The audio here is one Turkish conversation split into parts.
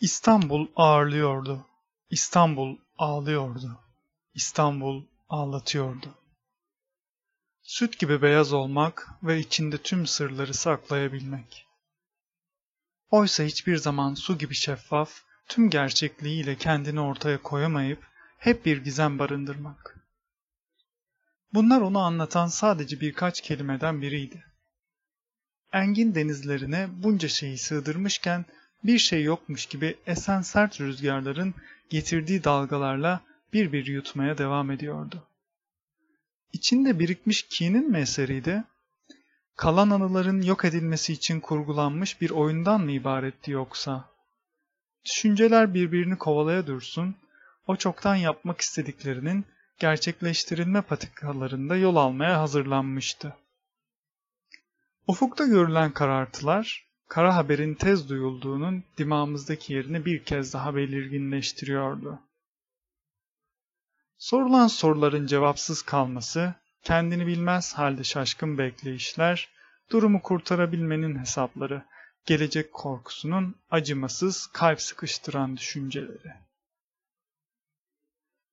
İstanbul ağırlıyordu. İstanbul ağlıyordu. İstanbul ağlatıyordu. Süt gibi beyaz olmak ve içinde tüm sırları saklayabilmek. Oysa hiçbir zaman su gibi şeffaf, tüm gerçekliğiyle kendini ortaya koyamayıp hep bir gizem barındırmak. Bunlar onu anlatan sadece birkaç kelimeden biriydi. Engin denizlerine bunca şeyi sığdırmışken bir şey yokmuş gibi esen sert rüzgarların getirdiği dalgalarla bir bir yutmaya devam ediyordu. İçinde birikmiş kinin mi eseriydi? Kalan anıların yok edilmesi için kurgulanmış bir oyundan mı ibaretti yoksa? Düşünceler birbirini kovalaya dursun, o çoktan yapmak istediklerinin gerçekleştirilme patikalarında yol almaya hazırlanmıştı. Ufukta görülen karartılar, kara haberin tez duyulduğunun dimağımızdaki yerini bir kez daha belirginleştiriyordu. Sorulan soruların cevapsız kalması, kendini bilmez halde şaşkın bekleyişler, durumu kurtarabilmenin hesapları, gelecek korkusunun acımasız kalp sıkıştıran düşünceleri.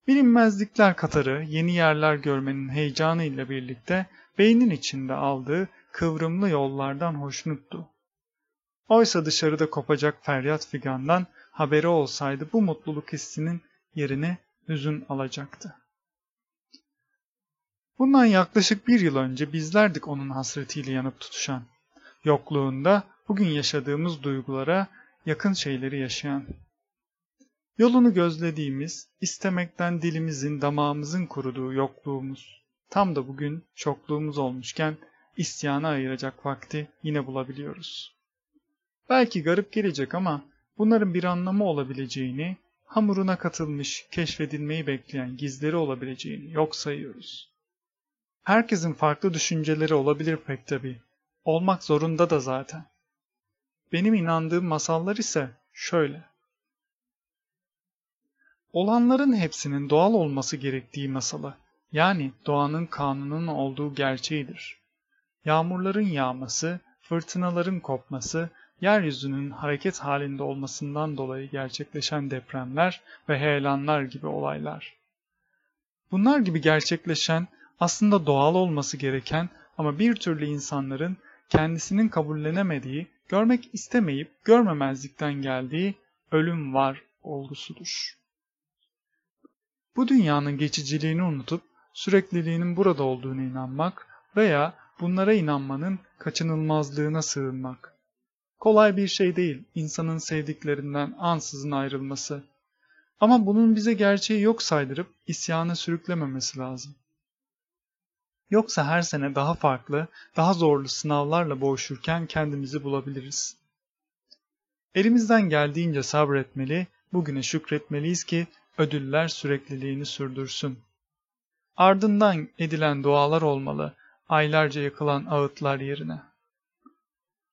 Bilinmezlikler katarı yeni yerler görmenin heyecanı ile birlikte beynin içinde aldığı kıvrımlı yollardan hoşnuttu. Oysa dışarıda kopacak feryat figandan haberi olsaydı bu mutluluk hissinin yerini hüzün alacaktı. Bundan yaklaşık bir yıl önce bizlerdik onun hasretiyle yanıp tutuşan. Yokluğunda bugün yaşadığımız duygulara yakın şeyleri yaşayan. Yolunu gözlediğimiz, istemekten dilimizin, damağımızın kuruduğu yokluğumuz. Tam da bugün çokluğumuz olmuşken isyana ayıracak vakti yine bulabiliyoruz. Belki garip gelecek ama bunların bir anlamı olabileceğini, hamuruna katılmış, keşfedilmeyi bekleyen gizleri olabileceğini yok sayıyoruz. Herkesin farklı düşünceleri olabilir pek tabi. Olmak zorunda da zaten. Benim inandığım masallar ise şöyle. Olanların hepsinin doğal olması gerektiği masalı, yani doğanın kanunun olduğu gerçeğidir. Yağmurların yağması, fırtınaların kopması, yeryüzünün hareket halinde olmasından dolayı gerçekleşen depremler ve heyelanlar gibi olaylar. Bunlar gibi gerçekleşen aslında doğal olması gereken ama bir türlü insanların kendisinin kabullenemediği, görmek istemeyip görmemezlikten geldiği ölüm var olgusudur. Bu dünyanın geçiciliğini unutup sürekliliğinin burada olduğunu inanmak veya bunlara inanmanın kaçınılmazlığına sığınmak. Kolay bir şey değil insanın sevdiklerinden ansızın ayrılması. Ama bunun bize gerçeği yok saydırıp isyana sürüklememesi lazım. Yoksa her sene daha farklı, daha zorlu sınavlarla boğuşurken kendimizi bulabiliriz. Elimizden geldiğince sabretmeli, bugüne şükretmeliyiz ki ödüller sürekliliğini sürdürsün. Ardından edilen dualar olmalı, aylarca yakılan ağıtlar yerine.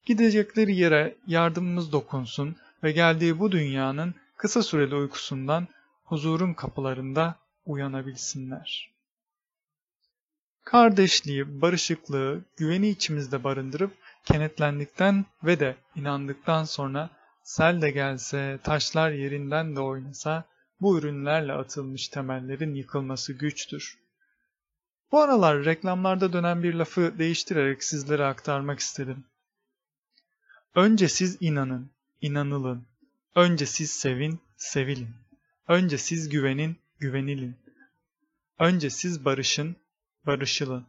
Gidecekleri yere yardımımız dokunsun ve geldiği bu dünyanın kısa süreli uykusundan huzurun kapılarında uyanabilsinler. Kardeşliği, barışıklığı, güveni içimizde barındırıp kenetlendikten ve de inandıktan sonra sel de gelse, taşlar yerinden de oynasa bu ürünlerle atılmış temellerin yıkılması güçtür. Bu aralar reklamlarda dönen bir lafı değiştirerek sizlere aktarmak istedim. Önce siz inanın, inanılın. Önce siz sevin, sevilin. Önce siz güvenin, güvenilin. Önce siz barışın, barışılın.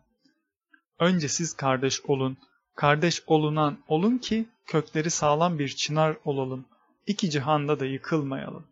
Önce siz kardeş olun, kardeş olunan olun ki kökleri sağlam bir çınar olalım. İki cihanda da yıkılmayalım.